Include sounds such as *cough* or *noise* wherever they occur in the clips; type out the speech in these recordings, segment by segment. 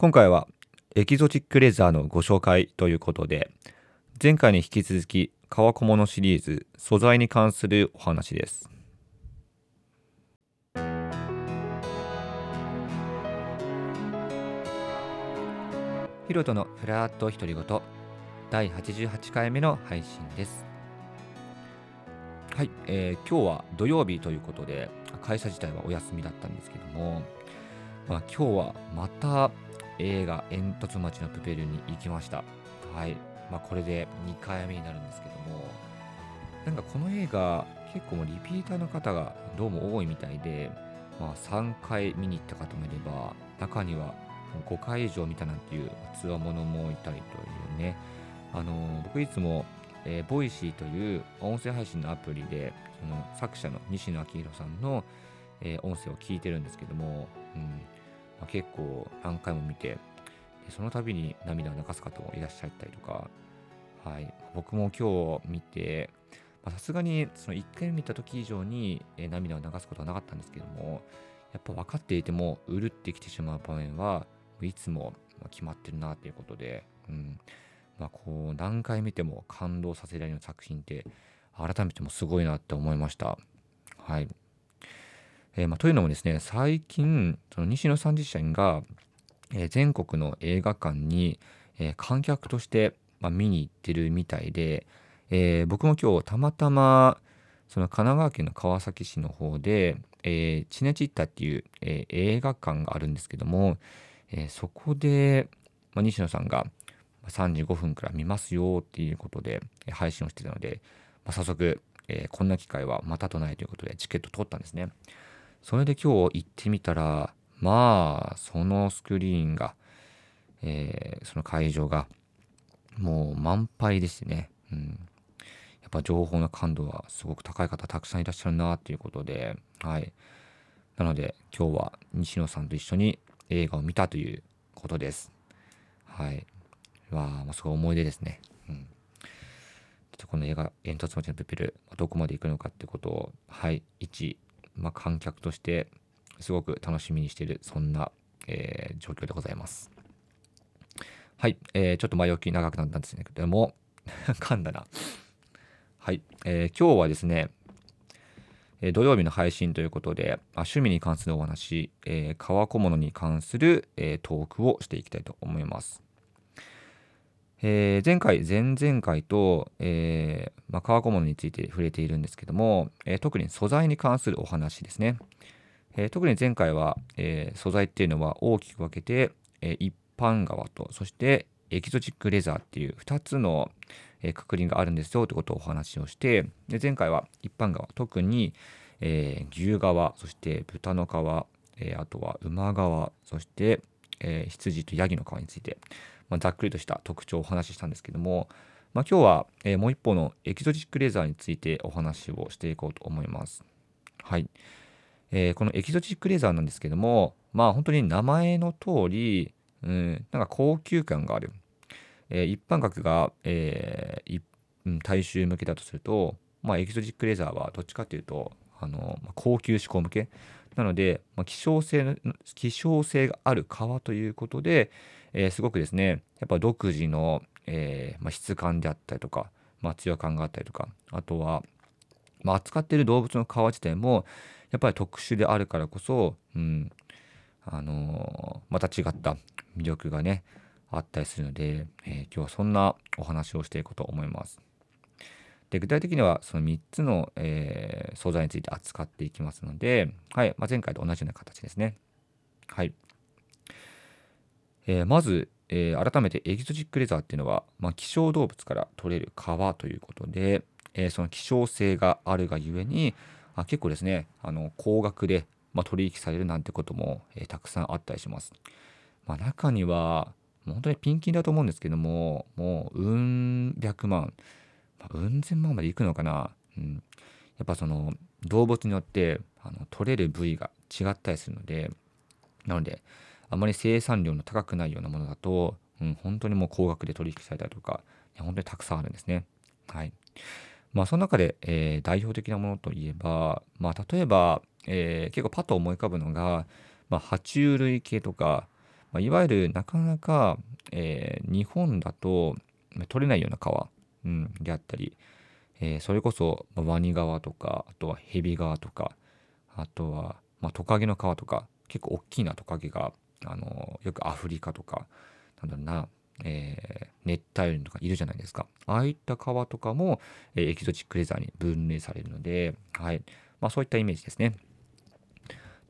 今回はエキゾチックレザーのご紹介ということで前回に引き続き革小物シリーズ素材に関するお話です。ヒロトのフラット独り言第88回目の配信です。はい、えー、今日は土曜日ということで会社自体はお休みだったんですけども、まあ、今日はまた映画えんとつ町のプペルに行きました。はい。まあ、これで2回目になるんですけども、なんかこの映画、結構もリピーターの方がどうも多いみたいで、まあ、3回見に行った方もいれば、中には5回以上見たなんていうつわものもいたりというね、あの、僕いつも、えー、ボイシーという音声配信のアプリで、その作者の西野昭弘さんの、えー、音声を聞いてるんですけども、うんまあ、結構何回も見てでその度に涙を流す方もいらっしゃったりとか、はい、僕も今日見てさすがにその1回見た時以上に、え涙を流すことはなかったんですけどもやっぱ分かっていてもうるってきてしまう場面はいつも決まってるなということで、うんまあ、こう何回見ても感動させられる作品って改めてもすごいなって思いました。はい。えー、まあ、というのもですね、最近、その西野さん自身が、えー、全国の映画館に、えー、観客として、まあ、見に行ってるみたいで、え僕も今日たまたま、その神奈川県の川崎市の方で、えー、チネチッタっていう、え映画館があるんですけども、えそこで、まあ、西野さんが3時5分から見ますよっていうことで配信をしてたので、まあ、早速、えこんな機会はまたとないということでチケット取ったんですね。それで今日行ってみたら、まあ、そのスクリーンが、えー、その会場が、もう満杯ですね。うん。やっぱ情報の感度はすごく高い方たくさんいらっしゃるなっていうことで、はい。なので、今日は西野さんと一緒に映画を見たということです。はい。わあ、まあ、すごい思い出ですね。うん。ちょっとこの映画、煙突町のペペル、どこまで行くのかってことを、はい、一まあ、観客としてすごく楽しみにしているそんな、えー、状況でございます。はい、えー、ちょっと前置き長くなったんですけども *laughs* 噛んだな。はい、えー、今日はですね、え土曜日の配信ということで、あ趣味に関するお話、えー、革小物に関する、えー、トークをしていきたいと思います。えー、前回、前々回と、えーまあ、革小物について触れているんですけども、えー、特に素材に関するお話ですね。え、特に前回は、え、素材っていうのは大きく分けて、え、一般革と、そしてエキゾチックレザーっていう2つの、えー、くくりがあるんですよということをお話をして、で前回は一般革、特に、え、牛革、そして豚の皮、え、あとは馬革、そして、えー、羊とヤギの皮について、まあ、ざっくりとした特徴をお話ししたんですけども、まあ、今日は、えー、もう一方のエキゾチックレーザーについてお話をしていこうと思います。はい。えー、このエキゾチックレーザーなんですけども、まあ本当に名前の通り、うん、なんか高級感がある。えー、一般額が、えーうん、大衆向けだとすると、まあ、エキゾチックレーザーはどっちかというと、あのまあ、高級志向向け。なので、まあ、希少性の希少性がある革ということで、えー、すごくですねやっぱ独自の、えーまあ、質感であったりとか、まあ、強感があったりとかあとは、ま、扱っている動物の皮自体もやっぱり特殊であるからこそ、うんあのー、また違った魅力がねあったりするので、え、今日はそんなお話をしていこうと思います。で具体的にはその3つの、えー、素材について扱っていきますので、はいまあ、前回と同じような形ですね。はい。えー、まず、えー、改めてエキゾチックレザーっていうのは、まあ、希少動物から取れる皮ということで、えー、その希少性があるがゆえにあ結構ですねあの高額で、まあ、取引されるなんてことも、えたくさんあったりします。まあ、中には本当にピンキンだと思うんですけどももううん百万、まあ、うん千万までいくのかな、うん、やっぱその動物によってあの取れる部位が違ったりするのでなのであまり生産量の高くないようなものだと、うん、本当にもう高額で取引されたりとか、本当にたくさんあるんですね。はい。まあ、その中で、えー、代表的なものといえば、まあ、例えば、えー、結構パッと思い浮かぶのが、まあ、爬虫類系とか、まあ、いわゆるなかなか、えー、日本だと取れないような川、うん、であったり、えー、それこそ、ワニ川とかあとはヘビ川とかあとは、まあ、トカゲの川とか結構大きいなトカゲが、あのよくアフリカとかなんだろうな、えー、熱帯林とかいるじゃないですかああいった川とかも、えー、エキゾチックレザーに分類されるので、はいまあ、そういったイメージですね。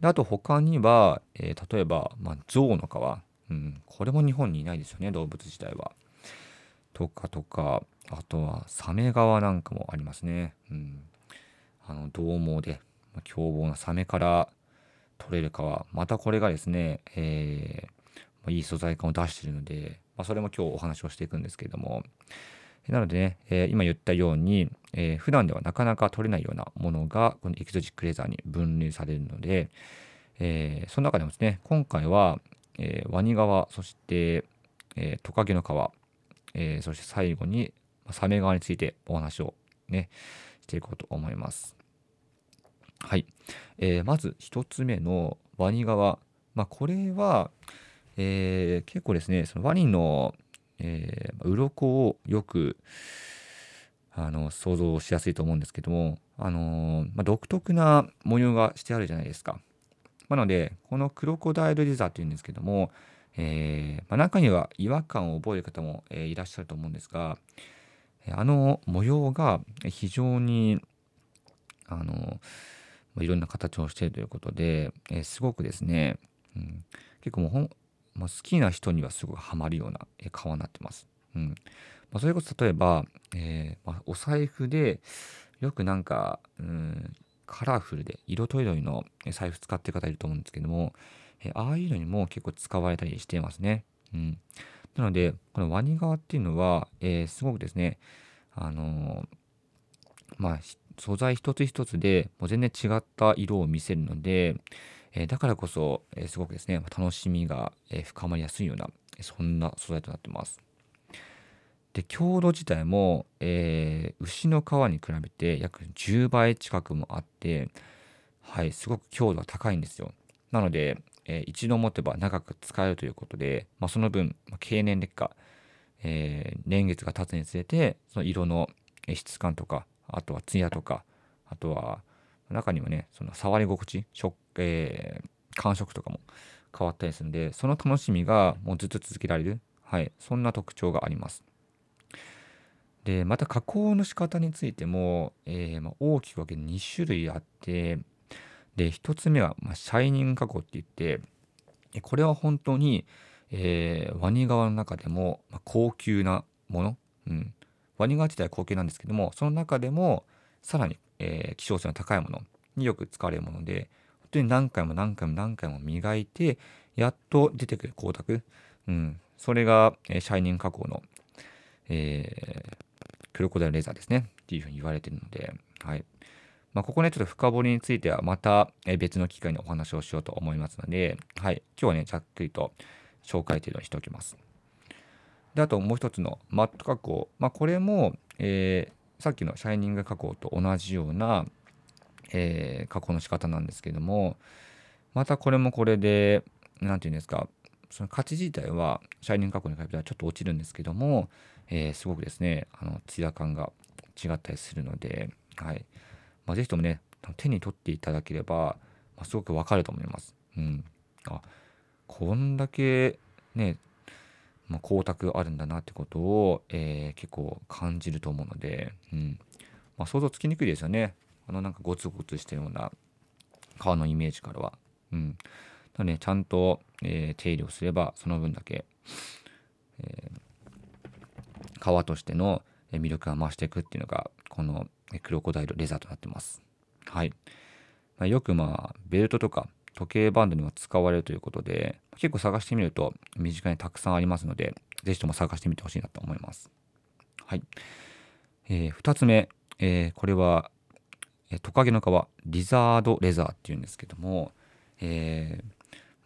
であと他には、えー、例えば、まあ、象の皮、うん、これも日本にいないですよね動物自体は。とかとかあとはサメ側なんかもありますね。うん、あの獰猛で、凶暴なサメから取れる皮またこれがですね、えーまあ、いい素材感を出しているので、まあ、それも今日お話をしていくんですけれどもなのでね、えー、今言ったように、えー、普段ではなかなか取れないようなものがこのエキゾチックレーザーに分類されるので、えー、その中でもですね今回は、えー、ワニ革そして、えー、トカゲの皮、えー、そして最後にサメ側についてお話をねしていこうと思います。はい、えー、まず1つ目のワニ革、まあ、これは、えー、結構ですねそのワニのえー、鱗をよくあの想像しやすいと思うんですけども、あのー、まあ、独特な模様がしてあるじゃないですか。なのでこのクロコダイルレザーっていうんですけども、えー、まあ、中には違和感を覚える方も、えいらっしゃると思うんですがあの模様が非常にあのいろんな形をしているということで、えすごくですね、うん、結構もうほんまあ、好きな人にはすごくハマるような顔になってます。うんまあ、それこそ例えば、えー、まあ、お財布でよくなんか、うん、カラフルで色とりどりの財布使ってる方いると思うんですけども、え、ああいうのにも結構使われたりしていますね。うん、なのでこのワニ革っていうのは、えー、すごくですねあのまあ素材一つ一つでもう全然違った色を見せるので、えだからこそ、えすごくですね、楽しみが、え深まりやすいような、そんな素材となってます。で、強度自体も、えー、牛の皮に比べて約10倍近くもあって、はい、すごく強度が高いんですよ。なので、えー、一度持てば長く使えるということで、まあ、その分、まあ、経年劣化、えー、年月が経つにつれて、その色の質感とか、あとはツヤとか、あとは中にはね、その触り心地、食、えー、感触とかも変わったりするんで、その楽しみがもうずっと続けられる、はい、そんな特徴があります。で、また加工の仕方についても、えー、まあ、大きく分けて2種類あって、で、1つ目は、まあ、シャイニング加工って言って、これは本当に、えー、ワニ革の中でも、まあ、高級なもの、うん、ワニ革自体は高級なんですけども、その中でもさらにえー、希少性の高いもの？によく使われるもので本当に何回も何回も何回も磨いてやっと出てくる光沢、うん、それが、えー、シャイニング加工の、えー、クロコダイルレーザーですね。っていうふうに言われてるので、はい。まあ、ここねちょっと深掘りについてはまた別の機会にお話をしようと思いますので、はい、今日はねざっくりと紹介程度にしておきます。であともう一つのマット加工、まあ、これも、えさっきのシャイニング加工と同じような、えー、加工の仕方なんですけどもまたこれもこれで何て言うんですかその価値自体はシャイニング加工に比べたらちょっと落ちるんですけども、えー、すごくですねあのツヤ感が違ったりするので、はいまあ、ぜひともね手に取っていただければ、まあ、すごくわかると思います。うん、あこんだけねまあ、光沢あるんだなってことを、えー、結構感じると思うので、うんまあ、想像つきにくいですよねあのなんかゴツゴツしたような皮のイメージからは。うん、だねちゃんと、えー、手入れをすればその分だけ、えー、皮としての魅力が増していくっていうのがこのクロコダイルレザーとなってます。はい、まあ、よくまあベルトとか時計バンドにも使われるということで、結構探してみると身近にたくさんありますので、是非とも探してみてほしいなと思います。はい。えー、2つ目、えー、これは、え、トカゲの皮、リザードレザーっていうんですけども、えー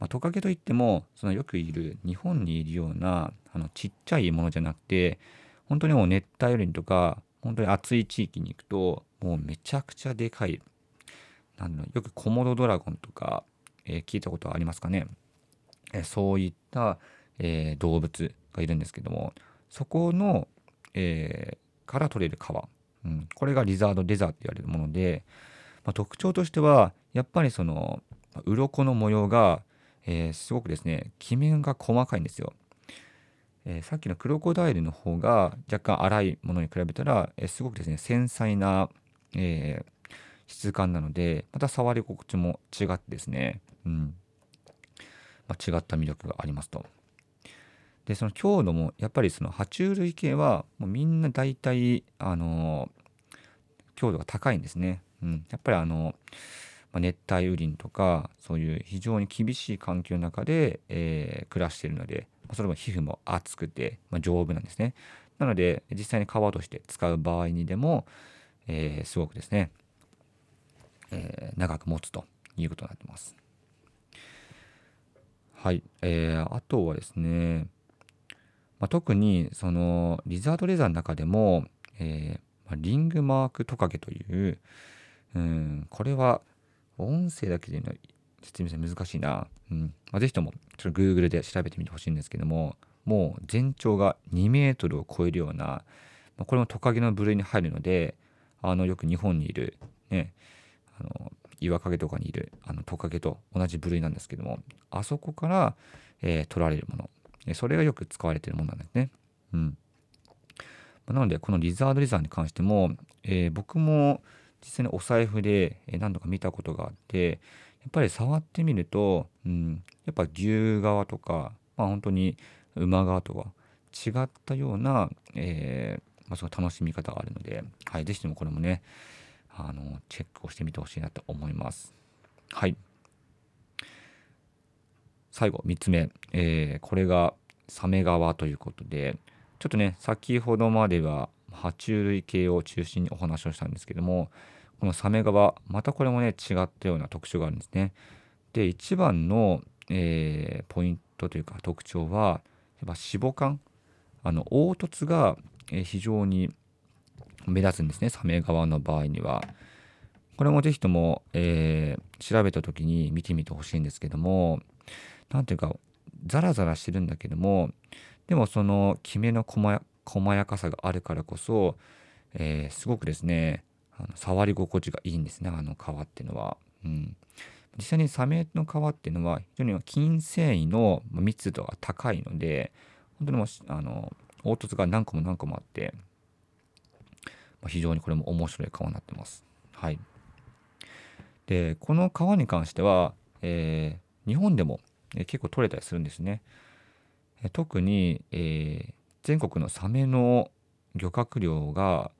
まあ、トカゲといっても、そのよくいる日本にいるようなあのちっちゃいものじゃなくて、本当にもう熱帯雨林とか、本当に暑い地域に行くと、もうめちゃくちゃでかい、なんのよくコモドドラゴンとか、えー、聞いたことありますかね？えそういった、えー、動物がいるんですけどもそこの、え、から取れる皮、うん、これがリザードレザーって言われるもので、まあ、特徴としてはやっぱりその鱗の模様が、え、すごくですねきめが細かいんですよ。えー、さっきのクロコダイルの方が若干粗いものに比べたら、えー、すごくですね繊細な、えー、質感なのでまた触り心地も違ってですね、うんまあ、違った魅力がありますと。でその強度もやっぱりその爬虫類系はもうみんな大体あの強度が高いんですね。うん、やっぱりあのまあ、熱帯雨林とかそういう非常に厳しい環境の中で、えー、暮らしているので、まあ、それも皮膚も厚くて、まあ、丈夫なんですね。なので実際に皮として使う場合にでも、えー、すごくですね、えー、長く持つということになってます。はい、えー、あとはですね、まあ、特にそのリザードレザーの中でも、えーまあ、リングマークトカゲという、うん、これは音声だけで言うの説明する難しいな。うん。まあ、ぜひとも、ちょっと Google で調べてみてほしいんですけども、もう全長が2メートルを超えるような、まあ、これもトカゲの部類に入るので、あの、よく日本にいる、ね、あの、岩陰とかにいるあのトカゲと同じ部類なんですけども、あそこから、えー、取られるもの。それがよく使われているものなんですね。うん。なので、このリザードリザーに関しても、えー、僕も、実際にお財布で何度か見たことがあってやっぱり触ってみると、うん、やっぱ牛側とか、まあ、本当に馬側とは違ったような、えーまあ、その楽しみ方があるので、はい、ぜひともこれもねあのチェックをしてみてほしいなと思います。はい最後3つ目、えー、これがサメ側ということでちょっとね先ほどまでは爬虫類系を中心にお話をしたんですけどもこのサメ側またこれもね違ったような特徴があるんですね。で一番の、えー、ポイントというか特徴はやっぱ脂肪肝あの凹凸が非常に目立つんですねサメ側の場合には。これもぜひとも、えー、調べた時に見てみてほしいんですけども何ていうかザラザラしてるんだけどもでもそのきめの細細やかさがあるからこそ、えー、すごくですねあの触り心地がいいんですねあの皮っていうのは。うん、実際にサメの皮っていうのは非常に筋繊維の密度が高いので本当にもあの凹凸が何個も何個もあって、まあ、非常にこれも面白い皮になってます。はい、でこの皮に関しては、えー、日本でも、え結構取れたりするんですね。特に、えー、全国のサメの漁獲量が、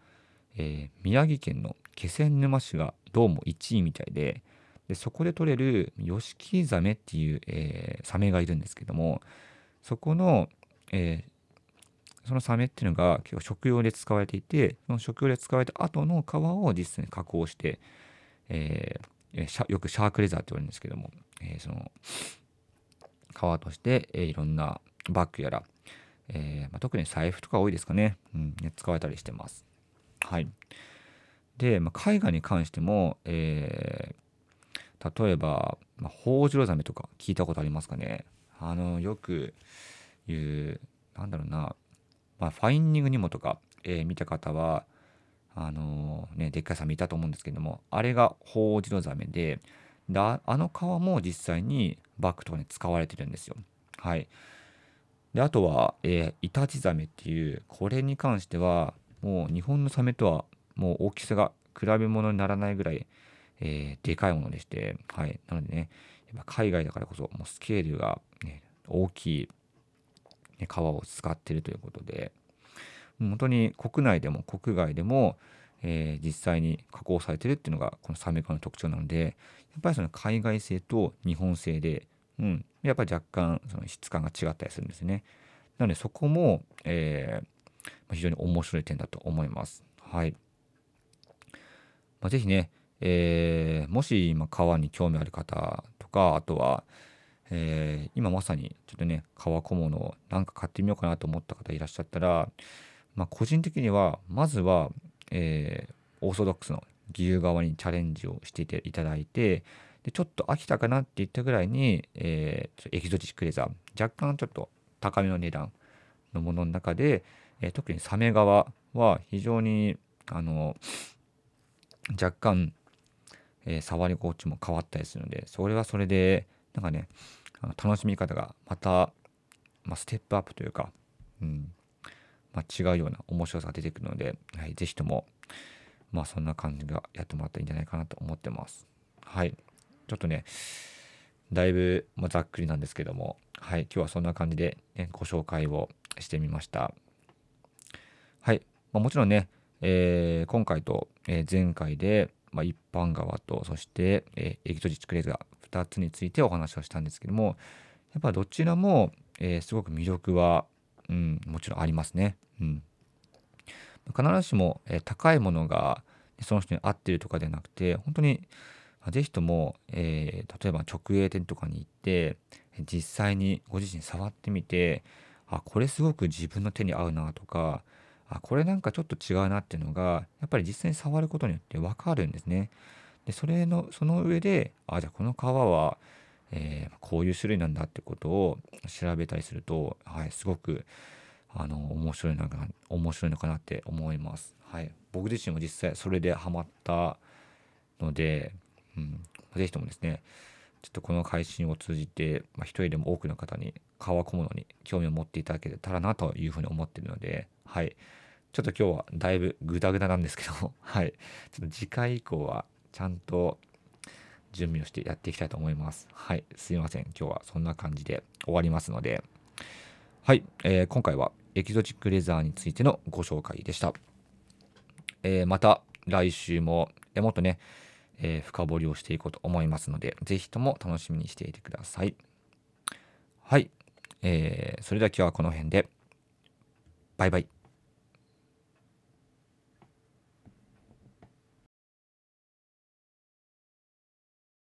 えー、宮城県の気仙沼市がどうも1位みたいででそこで取れるヨシキザメっていう、えー、サメがいるんですけどもそこの、えー、そのサメっていうのが結構食用で使われていてその食用で使われた後の皮を実際に加工して、えー、よくシャークレザーって言われるんですけども、えその皮として、えいろんなバッグやらえー、まあ、特に財布とか多いですかね,、うんね、使われたりしてます。はい、で、まあ、絵画に関しても、えー、例えば、まあ、ホウジロザメとか聞いたことありますかねあのよく言うなんだろうな、まあ、ファインディングにもとか、えー、見た方はあのー、ね、でっかいサメいたと思うんですけどもあれがホウジロザメでであの皮も実際にバッグとかに使われてるんですよ。はい。であとは、えー、イタチザメっていうこれに関してはもう日本のサメとはもう大きさが比べ物にならないぐらい、えー、でかいものでして、はい、なのでねやっぱ海外だからこそもうスケールが、ね、大きい、ね、皮を使ってるということで本当に国内でも国外でも、えー、実際に加工されてるっていうのがこのサメ科の特徴なのでやっぱりその海外製と日本製でうん、やっぱり若干その質感が違ったりするんですね。なのでそこも、えー、非常に面白い点だと思います。はい。まあ、ぜひね、えー、もし今川に興味ある方とか、あとは、えー、今まさにちょっとね、革小物をなんか買ってみようかなと思った方いらっしゃったら、まあ、個人的には、まずは、えー、オーソドックスの義勇側にチャレンジをしていただいて、でちょっと飽きたかなって言ったぐらいに、えー、エキゾチックレザー若干ちょっと高めの値段のものの中で、えー、特にサメ側は非常にあの若干、えー、触り心地も変わったりするのでそれはそれでなんかね楽しみ方がまた、まあ、ステップアップというか、うんまあ、違うような面白さが出てくるので、はい、ぜひともまあそんな感じがやってもらったらいいんじゃないかなと思ってます。はい。ちょっとね、だいぶ、ま、ざっくりなんですけども、はい、今日はそんな感じで、ね、ご紹介をしてみました。はい、まあ、もちろんね、えー、今回と、え、前回で、まあ、一般側と、そして、えー、エキゾチックレーザー2つについてお話をしたんですけども、やっぱどちらも、えすごく魅力は、うん、もちろんありますね。うん、必ずしも、え高いものがその人に合ってるとかではなくて、本当にぜひとも、えー、例えば直営店とかに行って実際にご自身触ってみてあこれすごく自分の手に合うなとかあこれなんかちょっと違うなっていうのがやっぱり実際に触ることによって分かるんですね。でそれのその上であじゃあこの皮は、えー、こういう種類なんだってことを調べたりすると、はい、すごくあの面白いのかな面白いのかなって思います。はい、僕自身も実際それでハマったので、うん、ぜひともですね、ちょっとこの配信を通じて、まあ、一人でも多くの方に革小物に興味を持っていただけたらなというふうに思っているので、はい。ちょっと今日はだいぶグダグダなんですけど、*laughs* はい。ちょっと次回以降はちゃんと準備をしてやっていきたいと思います。はい。すいません。今日はそんな感じで終わりますので、はい。えー、今回はエキゾチックレザーについてのご紹介でした。えー、また来週も、えもっとね、えー、深掘りをしていこうと思いますので、ぜひとも楽しみにしていてください。はい。えー、それでは今日はこの辺で、バイバイ。